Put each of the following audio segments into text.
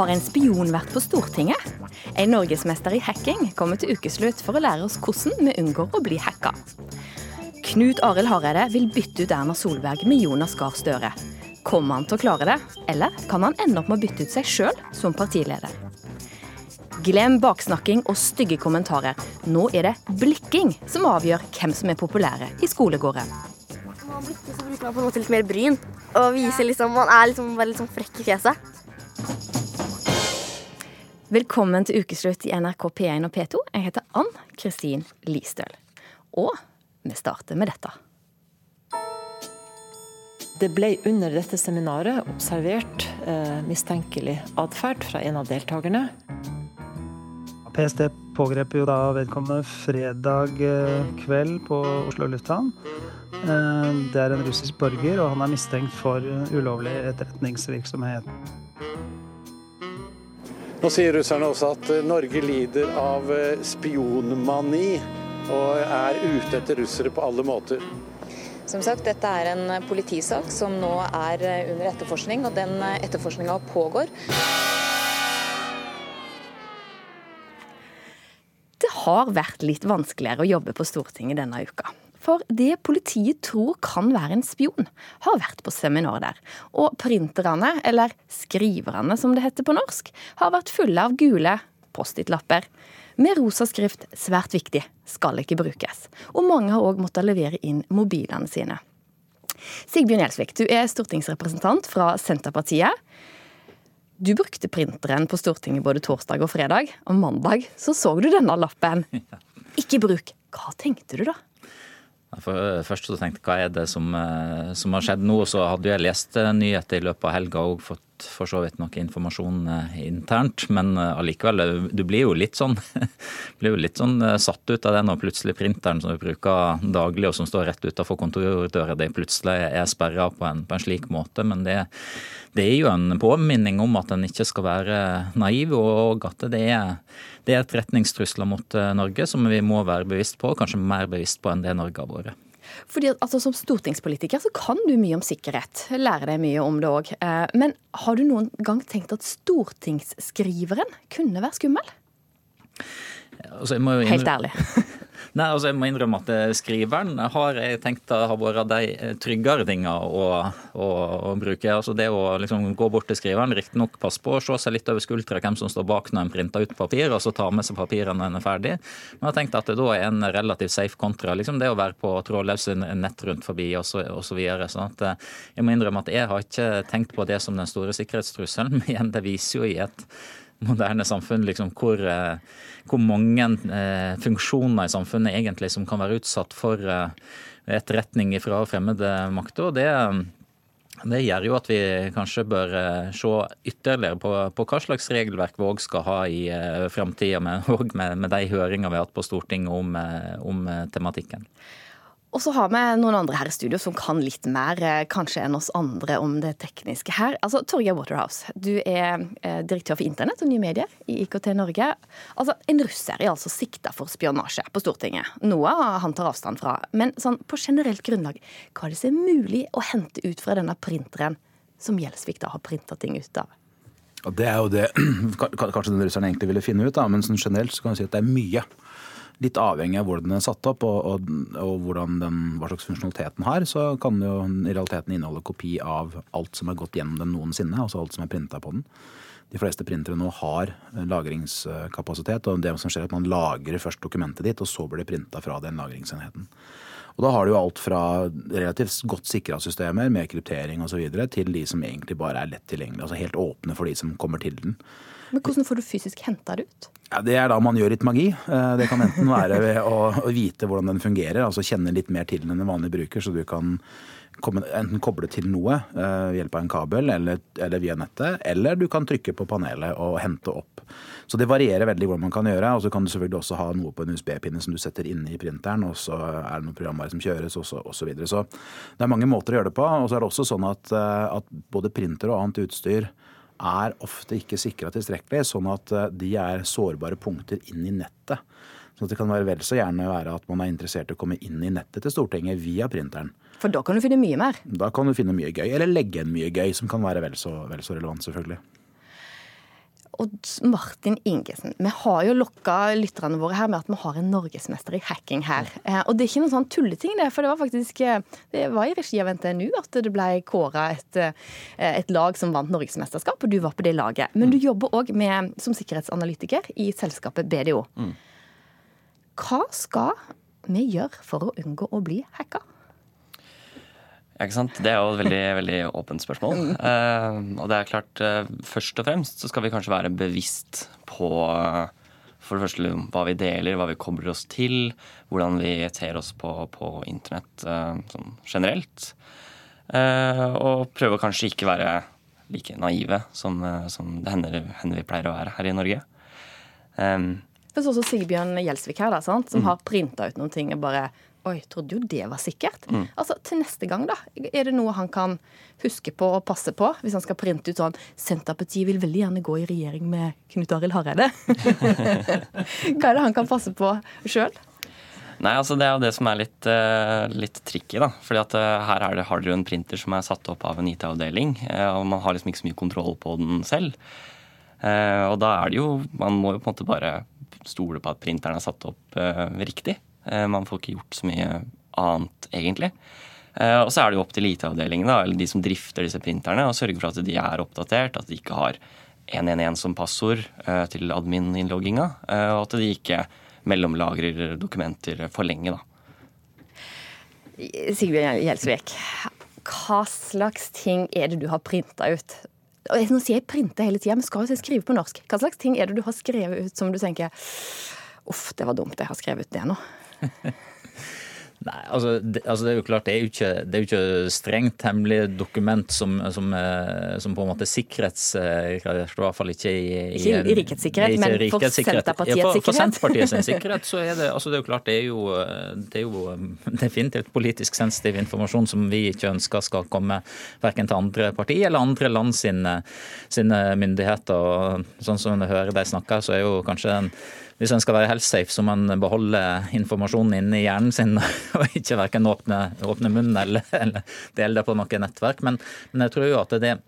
Har en spion vært på Stortinget? En norgesmester i hacking kommer til ukeslutt for å lære oss hvordan vi unngår å bli hacka. Knut Arild Hareide vil bytte ut Erna Solberg med Jonas Gahr Støre. Kommer han til å klare det, eller kan han ende opp med å bytte ut seg sjøl som partileder? Glem baksnakking og stygge kommentarer. Nå er det blikking som avgjør hvem som er populære i skolegården. Når man blikker, så bruker man på en måte litt mer bryn. Og viser liksom, Man er liksom bare litt sånn frekk i fjeset. Velkommen til ukeslutt i NRK P1 og P2. Jeg heter Ann Kristin Listøl. Og vi starter med dette. Det ble under dette seminaret observert eh, mistenkelig atferd fra en av deltakerne. PST pågrep jo da vedkommende fredag eh, kveld på Oslo lufthavn. Eh, Det er en russisk borger, og han er mistenkt for ulovlig etterretningsvirksomhet. Nå sier russerne også at eh, Norge lider av eh, spionmani og er ute etter russere på alle måter. Som sagt, Dette er en politisak som nå er under etterforskning, og den etterforskninga pågår. Det har vært litt vanskeligere å jobbe på Stortinget denne uka. For det politiet tror kan være en spion, har vært på seminar der. Og printerne, eller skriverne som det heter på norsk, har vært fulle av gule Post-It-lapper. Med rosa skrift 'svært viktig', skal ikke brukes. Og mange har òg måttet levere inn mobilene sine. Sigbjørn Gjelsvik, du er stortingsrepresentant fra Senterpartiet. Du brukte printeren på Stortinget både torsdag og fredag. Og mandag så så du denne lappen. Ikke bruk. Hva tenkte du da? For først så tenkte jeg hva er det som, eh, som har skjedd nå? Så hadde jeg lest eh, nyheter i løpet av helga og fått for så vidt noe informasjon eh, internt. Men eh, allikevel, eh, du blir jo litt sånn, blir jo litt sånn eh, satt ut av det når plutselig printeren som du bruker daglig og som står rett utenfor kontordøra di, plutselig er sperra på, på en slik måte. Men det, det er jo en påminning om at en ikke skal være naiv, og at det er, det er etterretningstrusler mot eh, Norge som vi må være bevisst på, kanskje mer bevisst på enn det Norge har vært. Fordi altså, Som stortingspolitiker så kan du mye om sikkerhet. Lærer deg mye om det òg. Men har du noen gang tenkt at stortingsskriveren kunne være skummel? Altså, Helt ærlig. Nei, altså jeg må innrømme at eh, skriveren har jeg tenkt har vært de eh, tryggere tinga å, å, å bruke. Altså det å liksom gå bort til skriveren, riktignok passe på å se seg litt over skuldra hvem som står bak når en printer ut papir, og så ta med seg papirene når en er ferdig. Men jeg har tenkt at det da er en relativt safe kontra liksom det å være på trådløse nett rundt forbi og så, og så videre. Sånn jeg må innrømme at jeg har ikke tenkt på det som den store sikkerhetstrusselen, men det viser jo i et moderne samfunn liksom hvor, eh, hvor mange eh, funksjoner i samfunnet egentlig som kan være utsatt for eh, etterretning fra fremmede makter. og det det gjør jo at vi kanskje bør eh, se ytterligere på, på hva slags regelverk vi òg skal ha i uh, framtida, og med, med de høringene vi har hatt på Stortinget om, eh, om eh, tematikken. Og så har vi noen andre her i studio som kan litt mer eh, kanskje enn oss andre om det tekniske her. Altså, Torgeir Waterhouse, du er eh, direktør for internett og nye medier i IKT Norge. Altså, En russer er altså sikta for spionasje på Stortinget. Noe han tar avstand fra. Men sånn, på generelt grunnlag, hva er det som er mulig å hente ut fra denne printeren som Gjelsvik da har printa ting ut av? Og det er jo det kanskje den russeren egentlig ville finne ut, da, men sånn generelt så kan vi si at det er mye. Litt avhengig av hvordan den er satt opp og, og, og den, hva slags funksjonalitet den har, så kan den jo i realiteten inneholde kopi av alt som er gått gjennom den noensinne. Altså alt som er printa på den. De fleste printere nå har lagringskapasitet, og det som skjer er at man lagrer først dokumentet ditt, og så blir det printa fra den lagringsenheten. Og Da har du jo alt fra relativt godt sikra systemer med kryptering osv. til de som egentlig bare er lett tilgjengelige, altså helt åpne for de som kommer til den. Men hvordan får du fysisk henta det ut? Ja, Det er da man gjør litt magi. Eh, Det kan enten være ved å, vite hvordan den fungerer, altså kjenne litt mer til den enn en vanlig bruker, så du kan enten koble til noe eh, ved hjelp av en kabel eller, eller via nettet, eller du kan trykke på panelet og hente opp. Så det varierer veldig hvordan man kan gjøre. Og så kan du selvfølgelig også ha noe på en USB-pinne som du setter inne i printeren, og så er det noen programvare som kjøres, og så, og så videre. Så det er mange måter å gjøre det på. Og så er det også sånn at, eh, at både printer og annet utstyr er ofte ikke sikra tilstrekkelig, sånn at eh, de er sårbare punkter inn i nettet. Så det kan være vel så gjerne være at man er interessert i å komme inn i nettet til Stortinget via printeren. For da kan du finne mye mer. Da kan du finne mye gøy, eller legge igjen mye gøy, som kan være vel så, vel så relevant, selvfølgelig. Og Martin Ingesen, vi har jo lokka lytterne våre her med at vi har en norgesmester i hacking her. Eh, og det er ikke noen sånn tulleting, det. For det var faktisk eh, det var i regi av NTNU at det ble kåra et, eh, et, lag som vant norgesmesterskap, og du var på det laget. Men du jobber òg som sikkerhetsanalytiker i selskapet BDO. Mm. Hva skal vi gjøre for å unngå å bli hacka? Ikke sant? Det er jo et veldig, veldig åpent spørsmål. Uh, og det er klart, uh, først og fremst så skal vi kanskje være bevisst på uh, for det første hva vi deler, hva vi kobler oss til, hvordan vi ter oss på, på internett sånn generelt. og prøve å kanskje ikke være like naive som, som det hender, hender, vi pleier å være her i Norge. Um, det er også Sigbjørn Gjelsvik her, da, sant? som mm. har printa ut noen ting og bare Oi, trodde jo det var sikkert. Mm. Altså, Til neste gang, da. Er det noe han kan huske på og passe på? Hvis han skal printe ut sånn Senterpartiet vil veldig gjerne gå i regjering med Knut Arild Hareide. Hva er det han kan passe på sjøl? Nei, altså Det er jo det som er litt, uh, litt tricky. da. Fordi at uh, Her er det, har dere en printer som er satt opp av en IT-avdeling. Uh, og Man har liksom ikke så mye kontroll på den selv. og da er det jo Man må jo på en måte bare stole på at printeren er satt opp riktig. Eh, man får ikke gjort så mye annet, egentlig. Eh, og så er det jo opp til IT-avdelingen, eller de som drifter disse printerne, å sørge for at de er oppdatert, at de ikke har 111 som passord eh, til admin-innlogginga, og at de ikke mellomlagrer dokumenter for lenge, da. Sigbjørn Gjelsvik, hva slags ting er det du har printa ut? Nå sier jeg printe hele tida, men skal jo skrive på norsk. Hva slags ting er det du har skrevet ut som du tenker Uff, det var dumt jeg har skrevet ut det nå. Nei, altså det, altså det, er jo klart, det er jo ikke, det er jo ikke strengt hemmelig dokument som, som, eh, som, på en måte sikkerhetsgradert, i hvert fall ikke i, i Ikke i rikets sikkerhet, men for Senterpartiets ja, for, sikkerhet? For Senterpartiets sikkerhet så er det, altså det er jo klart, det er jo, det er jo definitivt politisk sensitiv informasjon som vi ikke ønsker skal komme verken til andre partier eller andre land sine, sine myndigheter. og Sånn som du hører de snakker, så er jo kanskje en hvis en skal være helt safe, så må en beholde informasjonen inne i hjernen sin, og ikke verken åpne, åpne munnen eller, eller, dele det på noe nettverk. Men, men jeg tror jo at det,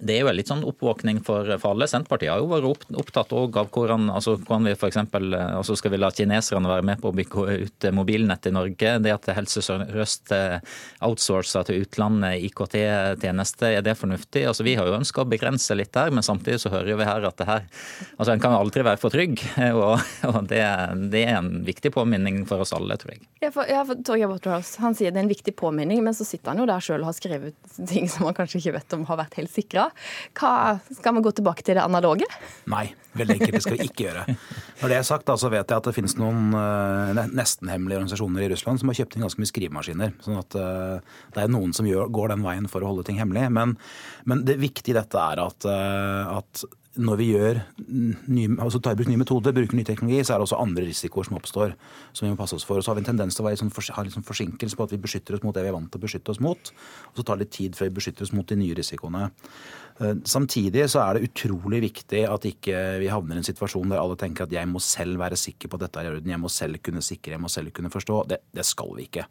det er jo en litt sånn oppvåkning for, for alle. Senterpartiet har jo vært opptatt av hvordan, altså, hvordan vi f.eks. Altså skal vi la kineserne være med på å bygge ut mobilnett i Norge. Det at Helse Sør-Øst eh, outsourcer til utlandet IKT-tjenester, er det fornuftig? Altså, vi har jo ønska å begrense litt der, men samtidig så hører vi her at det her altså En kan aldri være for trygg, og, og det, det, er en viktig påminning for oss alle, tror jeg. Ja, for, ja, for Torgeir Waterhouse, han sier det er en viktig påminning, men så sitter han jo der sjøl og har skrevet ting som han kanskje ikke vet om har vært helt sikra. Hva, skal vi gå tilbake til det analoge? Nei, veldig enkelt. Det skal vi ikke gjøre. Når det er sagt, så vet jeg at det finnes noen uh, nesten-hemmelige organisasjoner i Russland som har kjøpt inn ganske mye skrivemaskiner. sånn at uh, det er noen som gjør, går den veien for å holde ting hemmelig. Men, men det viktige i dette er at, uh, at når vi gjør ny, altså tar i bruk nye metoder, bruker ny teknologi, så er det også andre risikoer som oppstår. som vi må passe oss for. Og så har vi en tendens til å sånn, ha liksom forsinkelse på at vi beskytter oss mot det vi er vant til å beskytte oss mot. Og så tar det litt tid før vi beskytter oss mot de nye risikoene. Eh, samtidig så er det utrolig viktig at ikke vi havner i en situasjon der alle tenker at jeg må selv være sikker på at dette er i orden, jeg må selv kunne sikre, jeg må selv kunne forstå. Det, det skal vi ikke.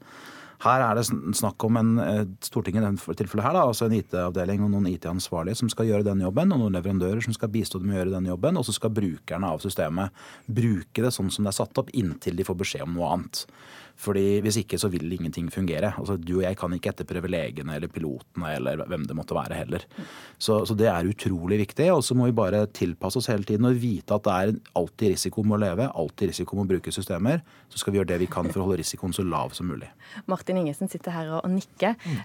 Her er det snakk om en, eh, Stortinget i dette tilfellet her, da, altså en IT-avdeling og noen IT-ansvarlige som skal gjøre den jobben, og noen leverandører som skal bistå dem å gjøre den jobben. Og så skal brukerne av systemet bruke det sånn som det er satt opp, inntil de får beskjed om noe annet. Fordi Hvis ikke så vil ingenting fungere. Altså Du og jeg kan ikke etterprøve legene eller pilotene eller hvem det måtte være heller. Så, så det er utrolig viktig. Og så må vi bare tilpasse oss hele tiden og vite at det er alltid risiko med å leve, alltid risiko med å bruke systemer. Så skal vi gjøre det vi kan for å holde risikoen så lav som mulig. Martin Ingesen sitter her og nikker. Mm.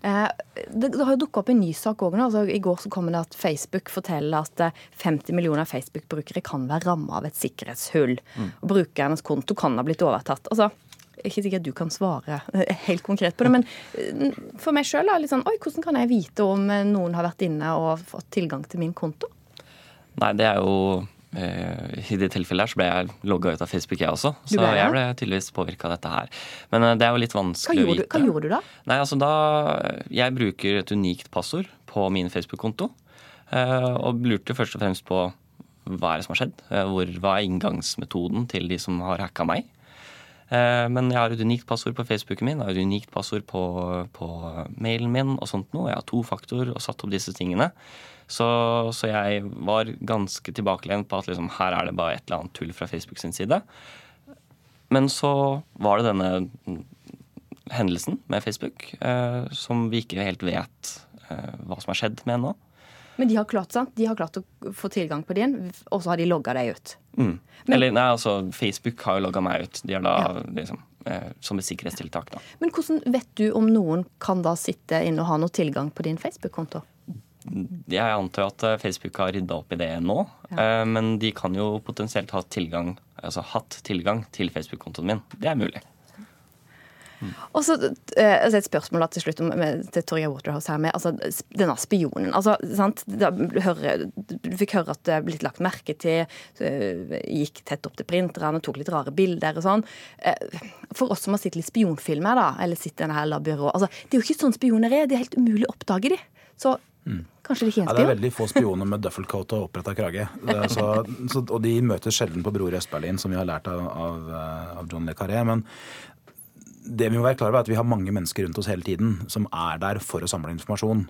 Det, det, har jo dukka opp en ny sak òg nå. Altså, I går så kom det at Facebook forteller at 50 millioner Facebook-brukere kan være ramma av et sikkerhetshull. Mm. Og Brukernes konto kan ha blitt overtatt. Altså, ikke sikkert du kan svare helt konkret på det, men eh, for meg sjøl er litt sånn Oi, hvordan kan jeg vite om noen har vært inne og fått tilgang til min konto? Nei, det er jo Eh, I det tilfellet her så ble jeg logga ut av Facebook, jeg også. Så ble, jeg ble tydeligvis påvirka av dette her. Men eh, det er jo litt vanskelig å vite. Hva gjorde du da? Nei, altså da Jeg bruker et unikt passord på min Facebook-konto. Eh, og lurte først og fremst på hva er det som har skjedd? Hvor, er inngangsmetoden til de som har hacka meg? Eh, men jeg har et unikt passord på Facebooken min, jeg har et unikt passord på, på mailen min og sånt noe. Jeg har to faktor og satt opp disse tingene. Så, så jeg var ganske tilbakelent på at liksom, her er det bare et eller annet tull fra Facebook sin side. Men så var det denne hendelsen med Facebook eh, som vi ikke helt vet eh, hva som har skjedd med ennå. Men de har klart, sant? De har klart å få tilgang på din, og så har de logga deg ut. Mm. Men- Eller nei, altså Facebook har jo logga meg ut. De har da Ja. liksom eh, Som et sikkerhetstiltak, da. Men hvordan vet du om noen kan da sitte inne og ha noe tilgang på din Facebook-konto? Jeg antar at eh, Facebook har rydda opp i det nå, Ja. men de kan jo potensielt ha tilgang, altså hatt tilgang til Facebook-kontoen min. Det er mulig. Og så eh, altså et spørsmål til slutt om, med, til Torgeir Waterhouse her med altså, denne spionen. Altså, sant? Da, hører, du fikk høre at det blitt lagt merke til, eh, gikk tett opp til printerne, tok litt rare bilder og sånn. Eh, For oss som har sett litt spionfilmer, da, eller sitter i denne her byrået altså, Det er jo ikke sånn spioner er. Det er helt umulig å oppdage de. Så kanskje det ikke er Ja, det er veldig få spioner med duffelcoat og oppretta krage. Så, så, og de møtes sjelden på Bror i Øst-Berlin, som vi har lært av, av, av John Le Carré. Men det vi må være klar over er at vi har mange mennesker rundt oss hele tiden som er der for å samle informasjon.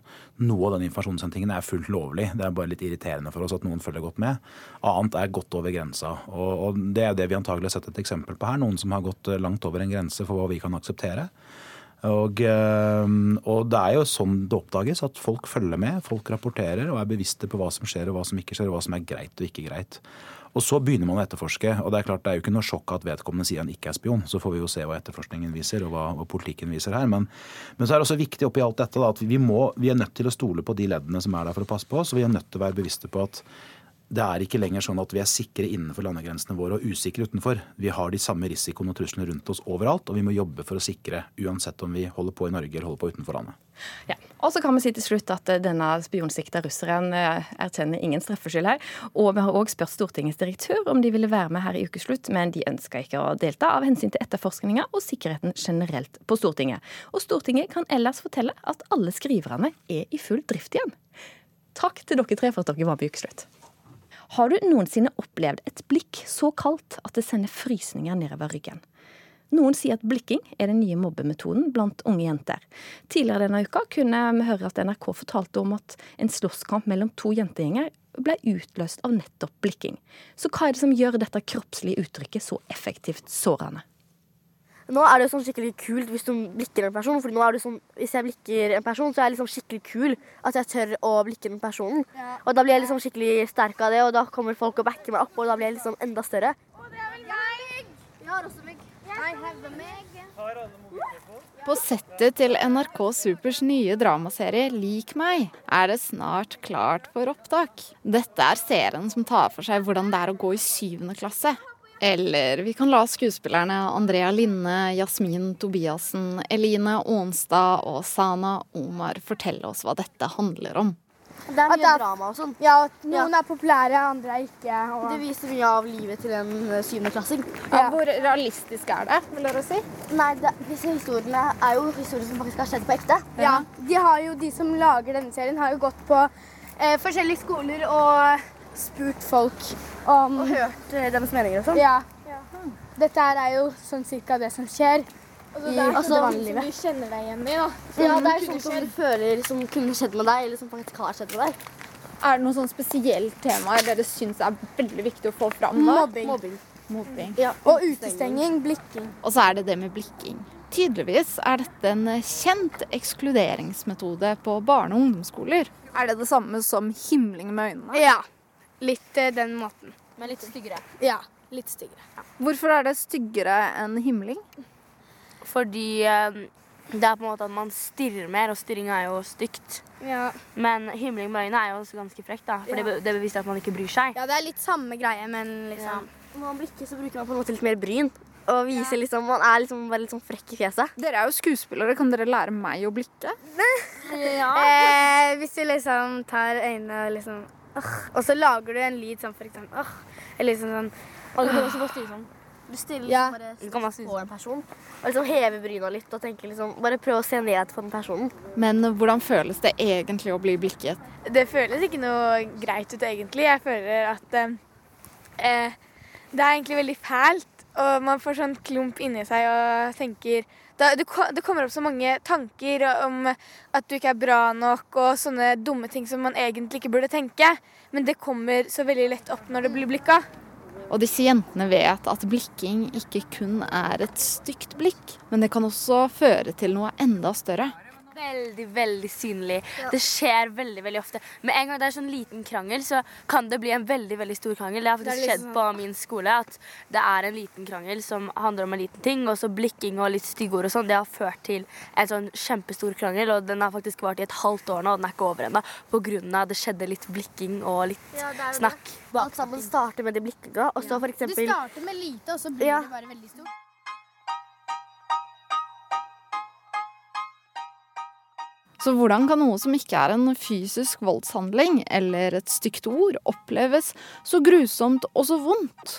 Noe av den informasjonshentingen er fullt lovlig. Det er bare litt irriterende for oss at noen følger godt med. Annet er godt over grensa. Og, og det er det vi antagelig har sett et eksempel på her. Noen som har gått eh, langt over en grense for hva vi kan akseptere. Og, eh, og det er jo sånn det oppdages, at folk følger med, folk rapporterer og er bevisste på hva som skjer og hva som ikke skjer, og hva som er greit og ikke greit. Og så begynner man å etterforske, og det er klart det er jo ikke noe sjokk at vedkommende sier han ikke er spion. Så får vi jo se hva etterforskningen viser, og hva, hva politikken viser her. Men, men så er det også viktig oppi alt dette da, at vi, må, vi er nødt til å stole på de leddene som er der for å passe på oss, og vi er nødt til å være bevisste på at det er ikke lenger sånn at vi er sikre innenfor landegrensene våre og usikre utenfor. Vi har de samme risikoene og truslene rundt oss overalt, og vi må jobbe for å sikre, uansett om vi holder på i Norge eller holder på utenfor landet. Ja. Og så kan vi si til slutt at eh, denne spionsikta russeren eh, erkjenner ingen straffskyld her. Og vi har òg spurt Stortingets direktør om de ville være med her i ukeslutt, men de ønska ikke å delta av hensyn til etterforskninga og sikkerheten generelt på Stortinget. Og Stortinget kan ellers fortelle at alle skriverne er i full drift igjen. Takk til dere tre for at dere var med i Ukeslutt. Har du noensinne opplevd et blikk så kaldt at det sender frysninger nedover ryggen? Noen sier at blikking er den nye mobbemetoden blant unge jenter. Tidligere denne uka kunne vi høre at NRK fortalte om at en slåsskamp mellom to jentegjenger ble utløst av nettopp blikking. Så hva er det som gjør dette kroppslige uttrykket så effektivt sårende? Nå er det sånn skikkelig kult hvis du blikker en person. For nå er det sånn, Hvis jeg blikker en person, så er jeg liksom skikkelig kul. At jeg tør å blikke den personen. Og da blir jeg liksom skikkelig sterk av det, og da kommer folk og backer meg opp, og da blir jeg liksom enda større. På settet til NRK Supers nye dramaserie Lik meg er det snart klart for opptak. Dette er serien som tar for seg hvordan det er å gå i syvende klasse. Eller vi kan la skuespillerne Andrea Linne, Jasmin Tobiassen, Eline Aanstad og Sana Omar fortelle oss hva dette handler om. Det er mye det er- drama og sånn. Ja, at noen er populære, andre er ikke. Og... Det viser mye av livet til en eh, syvendeklassing. Ja, hvor realistisk er det, vil dere si? Nei, det, disse historiene er jo historier som faktisk har skjedd på ekte. Ja, de har jo, de som lager denne serien, har jo gått på eh, forskjellige skoler og spurt folk om Og hørt eh, deres meninger og sånn. Ja. Dette her er jo sånn cirka det som skjer i altså, det vanlige livet. som du kjenner deg igjen i, da. Ja, det er sånt som du føler som kunne skjedd med deg, eller som faktisk har skjedd med deg. Er det noen sånn spesielt temaer dere syns er veldig viktig å få fram Da? Mobbing. Mobbing. Mobbing. Ja, Og utestenging, blikking. Og så er det det med blikking. Tydeligvis er dette en kjent ekskluderingsmetode på barne- og ungdomsskoler. Er det det samme som himling med øynene? Ja. Litt eh, den måten. Men litt styggere. Ja. Litt styggere. Hvorfor er det styggere enn himling? Fordi eh, det er på en måte at man stirrer mer, og stirring er jo stygt. Ja. Men himling med øynene er jo også ganske frekt, da. For Ja. det, det beviser at man ikke bryr seg. ja, det er litt samme greie, men liksom Når man blikker, så bruker man på en måte litt mer bryn. Og viser liksom, Man er liksom bare litt sånn frekk i fjeset. Dere er jo skuespillere. Kan dere lære meg å blikke? Eh, hvis du liksom tar øynene og liksom «Åh», Og så lager du en lyd som for eksempel uh, Eller liksom sånn Og du kan også bare stirre sånn. Du stiller Ja. liksom bare på en person. Og liksom heve bryna litt og tenke liksom, bare prøve å se ned på den personen. Men hvordan føles det egentlig å bli blikket? Det føles ikke noe greit ut, egentlig. Jeg føler at eh, eh, det er egentlig veldig fælt og man får sånn klump inni seg og tenker da, det, det, kommer opp så mange tanker om at du ikke er bra nok, og sånne dumme ting som man egentlig ikke burde tenke. Men det kommer så veldig lett opp når det blir blikka. Og disse jentene vet at blikking ikke kun er et stygt blikk, men det kan også føre til noe enda større veldig veldig synlig. Ja. Det skjer veldig veldig ofte. Med en gang det er sånn liten krangel, så kan det bli en veldig veldig stor krangel. Det har faktisk det skjedd liksom... på min skole at det er en liten krangel som handler om en liten ting, og så blikking og litt stygge ord og sånn, det har ført til en sånn kjempestor krangel, og den har faktisk vart i et halvt år nå, og den er ikke over ennå, av det skjedde litt blikking og litt ja, snakk. Alt sammen starter med de blikkinga, og så for eksempel Du starter med lite, og så blir det bare veldig stort. Så hvordan kan noe som ikke er en fysisk voldshandling eller et stygt ord, oppleves så grusomt og så vondt?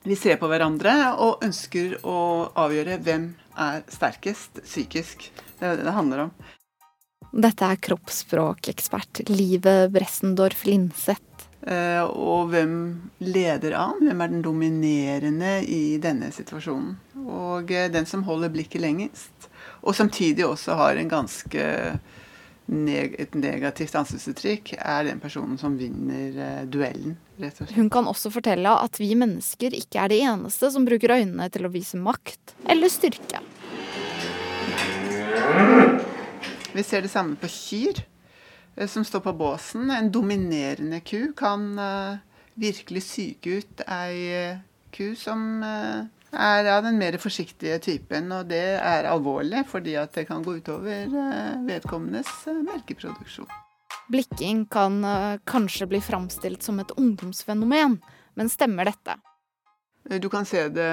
Vi ser på hverandre og ønsker å avgjøre hvem er sterkest psykisk. Det er det det handler om. Dette er kroppsspråkekspert Live Bressendorf Linseth. Eh, og hvem leder an? Hvem er den dominerende i denne situasjonen? Og eh, den som holder blikket lengest, og samtidig også har en ganske neg et negativt ansiktsuttrykk, er den personen som vinner eh, duellen. rett og slett. Hun kan også fortelle at vi mennesker ikke er de eneste som bruker øynene til å vise makt eller styrke. Vi ser det samme på kyr eh, som står på båsen. En dominerende ku kan eh, virkelig psyke ut ei ku som er av den mer forsiktige typen. Og det er alvorlig, fordi at det kan gå utover eh, vedkommendes eh, melkeproduksjon. Blikking kan eh, kanskje bli framstilt som et ungdomsfenomen, men stemmer dette? Du kan se det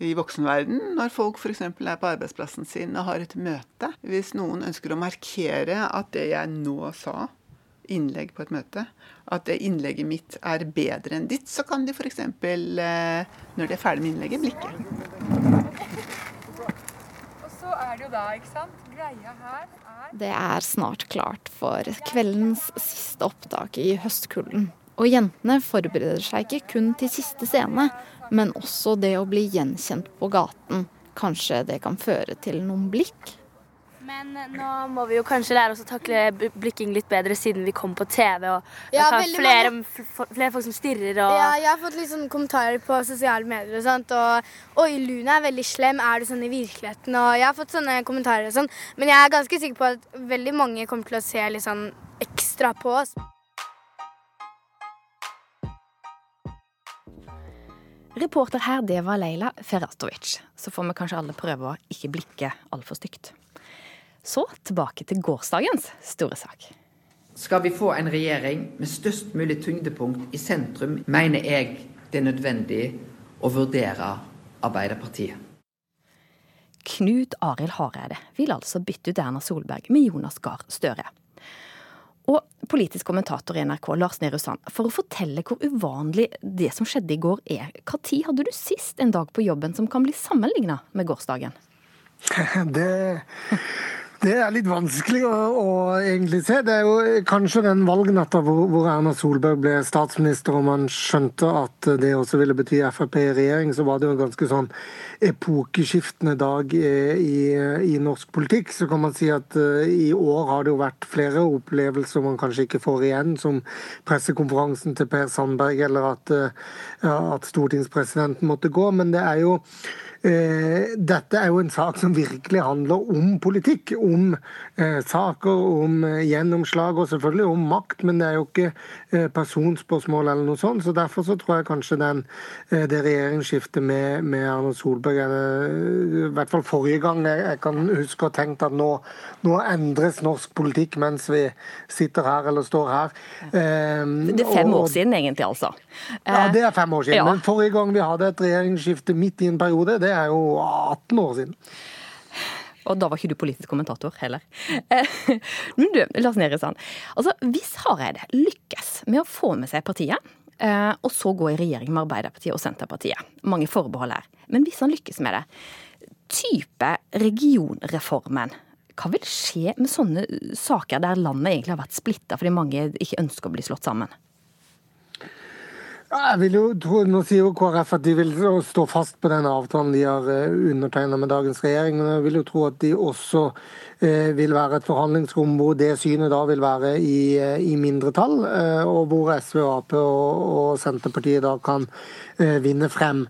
i voksenverden når folk f.eks. er på arbeidsplassen sin og har et møte. Hvis noen ønsker å markere at det jeg nå sa, innlegg på et møte, at det innlegget mitt er bedre enn ditt, så kan de f.eks. Eh, når de er ferdig med innlegget, blikke. Og så er det jo da, ikke sant, greia her er Det er snart klart for kveldens siste opptak i høstkulden. Og jentene forbereder seg ikke kun til siste scene, men også det å bli gjenkjent på gaten. Kanskje det kan føre til noen blikk? Men nå må vi jo kanskje lære oss å takle blikking litt bedre siden vi kom på TV. Og ja, har er flere, flere, folk som stirrer og Ja, jeg har fått litt sånne kommentarer på sosiale medier og sånt. Og Oi, Luna er veldig slem. Er du sånn i virkeligheten? Og jeg har fått sånne kommentarer og sånn. Men jeg er ganske sikker på at veldig mange kommer til å se litt sånn ekstra på oss. Reporter her, det var Leila Ferratovic. Så får vi kanskje alle prøve å ikke blikke altfor stygt. Så tilbake til gårsdagens store sak. Skal vi få en regjering med størst mulig tyngdepunkt i sentrum, mener jeg det er nødvendig å vurdere Arbeiderpartiet. Knut Arild Hareide vil altså bytte ut Erna Solberg med Jonas Gahr Støre. Og politisk kommentator i NRK, Lars Nehru Sand, for å fortelle hvor uvanlig det som skjedde i går er, når hadde du sist en dag på jobben som kan bli sammenligna med gårsdagen? Det det er litt vanskelig å, å, egentlig se. Det er jo kanskje den valgnatta hvor, hvor, Erna Solberg ble statsminister og man skjønte at det også ville bety Frp i regjering, så var det jo en ganske sånn epokeskiftende dag i, i, norsk politikk. Så kan man si at uh, i år har det jo vært flere opplevelser man kanskje ikke får igjen, som pressekonferansen til Per Sandberg eller at, uh, at stortingspresidenten måtte gå. Men det er jo dette er jo en sak som virkelig handler om politikk. Om eh, saker, om eh, gjennomslag og selvfølgelig om makt, men det er jo ikke personspørsmål eller noe sånt. Så derfor så tror jeg kanskje den, det regjeringsskiftet med, med Erna Solberg er I hvert fall forrige gang jeg, jeg kan huske og tenkt at nå, nå, endres norsk politikk mens vi sitter her eller står her. Det er fem år siden egentlig, altså. Ja, det er fem år siden. Ja. Men forrige gang vi hadde et regjeringsskifte midt i en periode, det det er jo 18 år siden. Og da var ikke du politisk kommentator heller. Men du, Lars Nehru Sand. Altså, hvis Hareide lykkes med å få med seg partiet, eh, og så gå i regjering med Arbeiderpartiet og Senterpartiet, mange forbehold her, men hvis han lykkes med det, type regionreformen, hva vil skje med sånne saker der landet egentlig har vært splitta fordi mange ikke ønsker å bli slått sammen? Jeg vil jo tro, Nå sier jo KrF at de vil stå fast på den avtalen de har eh, undertegna med dagens regjering. men Jeg vil jo tro at de også eh, vil være et forhandlingsrom hvor det synet da vil være i, eh, i mindretall, og hvor SV, Ap og, og Senterpartiet da kan vinne frem.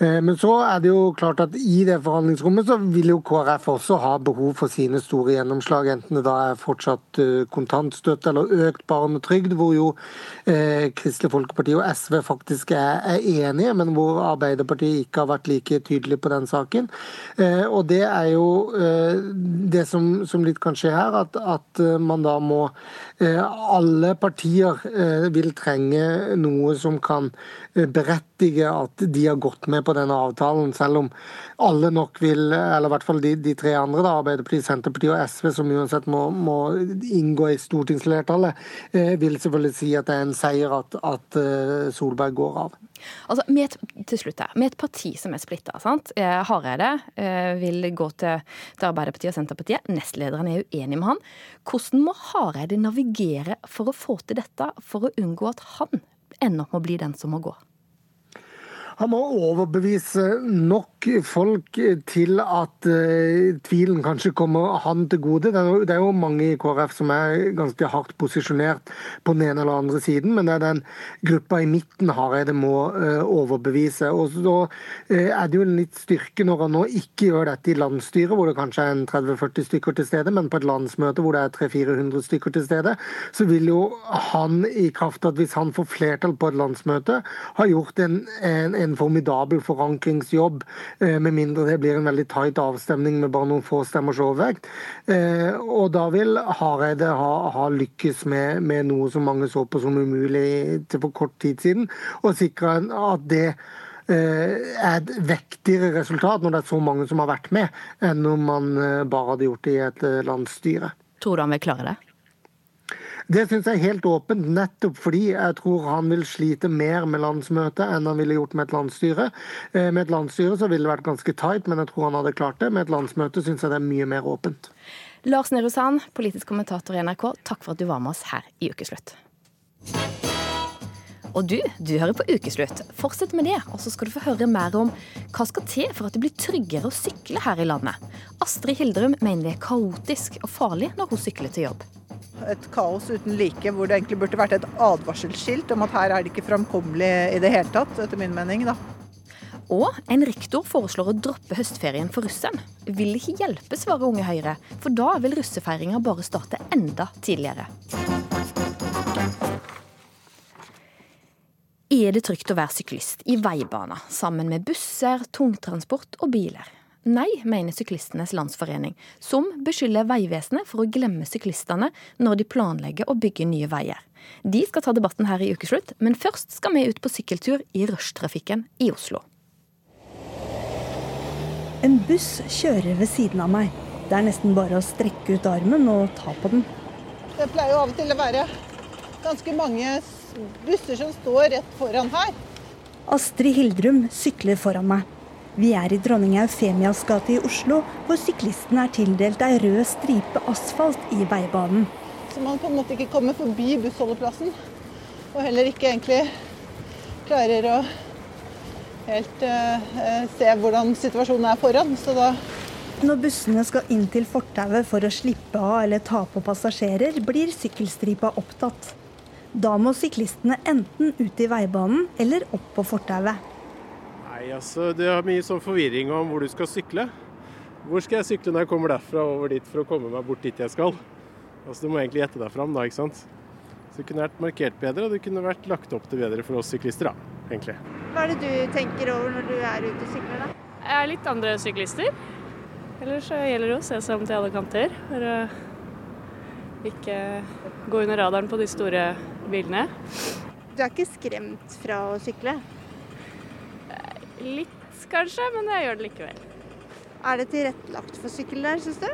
Eh, men så er det jo klart at i det forhandlingsrommet så vil jo KrF også ha behov for sine store gjennomslag, enten det da er fortsatt eh, kontantstøtte eller økt barnetrygd, hvor jo eh, Kristelig Folkeparti og SV faktisk er, enige, men hvor Arbeiderpartiet ikke har vært like tydelig på den saken. Og det er jo det som, litt kan skje her, at man da må Alle partier vil trenge noe som kan berettige at de har gått med på denne avtalen, selv om alle nok vil, eller i hvert fall de, de tre andre, da, Arbeiderpartiet, Senterpartiet og SV, som uansett må, må inngå i stortingsflertallet, eh, vil selvfølgelig si at det er en seier at, at eh, Solberg går av. Altså, med et, til slutt her, med et parti som er splitta. Eh, Hareide eh, vil gå til, til, Arbeiderpartiet og Senterpartiet. Nestlederen er uenig med han. Hvordan må Hareide navigere for å få til dette, for å unngå at han ender opp med å bli den som må gå? Han må overbevise nok folk til at uh, tvilen kanskje kommer han til gode. Det er, jo, det er, jo mange i KrF som er ganske hardt posisjonert på den ene eller andre siden, men det er den gruppa i midten Hareide må uh, overbevise. Og så uh, er det jo en litt styrke når han nå ikke gjør dette i landsstyret, hvor det kanskje er en 30-40 stykker til stede, men på et landsmøte hvor det er 300-400 stykker til stede, så vil jo han i kraft at hvis han får flertall på et landsmøte, ha gjort en, en, en formidabel forankringsjobb, med mindre det blir en veldig tight avstemning med bare noen få stemmers overvekt. Eh, og da vil Hareide ha, ha lykkes med, med, noe som mange så på som umulig til for kort tid siden, og sikre at det eh, er et vektigere resultat når det er så mange som har vært med, enn om man bare hadde gjort det i et landsstyre. Tror du han vil klare det? Det syns jeg er helt åpent, nettopp fordi jeg tror han vil slite mer med landsmøtet enn han ville gjort med et landsstyre. Eh, med et landsstyre så ville det vært ganske tight, men jeg tror han hadde klart det. Med et landsmøte syns jeg det er mye mer åpent. Lars Nehru Sand, politisk kommentator i NRK, takk for at du var med oss her i Ukeslutt. Og du, du hører på Ukeslutt. Fortsett med det, og så skal du få høre mer om hva skal til for at det blir tryggere å sykle her i landet. Astrid Hildrum mener det er kaotisk og farlig når hun sykler til jobb et kaos uten like, hvor det egentlig burde vært et advarselskilt om at her er det ikke framkommelig i det hele tatt, etter min mening. da. Og en rektor foreslår å droppe høstferien for russen. Vil ikke hjelpe, svarer Unge Høyre, for da vil russefeiringa bare starte enda tidligere. Er det trygt å være syklist i veibana sammen med busser, tungtransport og biler? Nei, mener Syklistenes Landsforening, som beskylder Vegvesenet for å glemme syklistene når de planlegger å bygge nye veier. De skal ta debatten her i ukeslutt, men først skal vi ut på sykkeltur i rushtrafikken i Oslo. En buss kjører ved siden av meg. Det er nesten bare å strekke ut armen og ta på den. Det pleier jo av og til å være ganske mange busser som står rett foran her. Astrid Hildrum sykler foran meg. Vi er i dronning Eufemias gate i Oslo, hvor syklisten er tildelt ei rød stripe asfalt i veibanen. Så man på en måte ikke kommer forbi bussholdeplassen, og heller ikke egentlig klarer å helt uh, se hvordan situasjonen er foran. Så da Når bussene skal inn til fortauet for å slippe av eller ta på passasjerer, blir sykkelstripa opptatt. Da må syklistene enten ut i veibanen eller opp på fortauet. Nei, altså Det er mye sånn forvirring om hvor du skal sykle. Hvor skal jeg sykle når jeg kommer derfra over dit for å komme meg bort dit jeg skal? Altså Du må egentlig gjette deg fram, da, ikke sant. Så det kunne vært markert bedre, og det kunne vært lagt opp til bedre for oss syklister, da, egentlig. Hva er det du tenker over når du er ute og sykler, da? Jeg er litt andre syklister. Ellers så gjelder det å se seg om til alle kanter. For å ikke gå under radaren på de store bilene. Du er ikke skremt fra å sykle? Litt, kanskje, men jeg gjør det likevel. Er det tilrettelagt for sykkel der, syns du?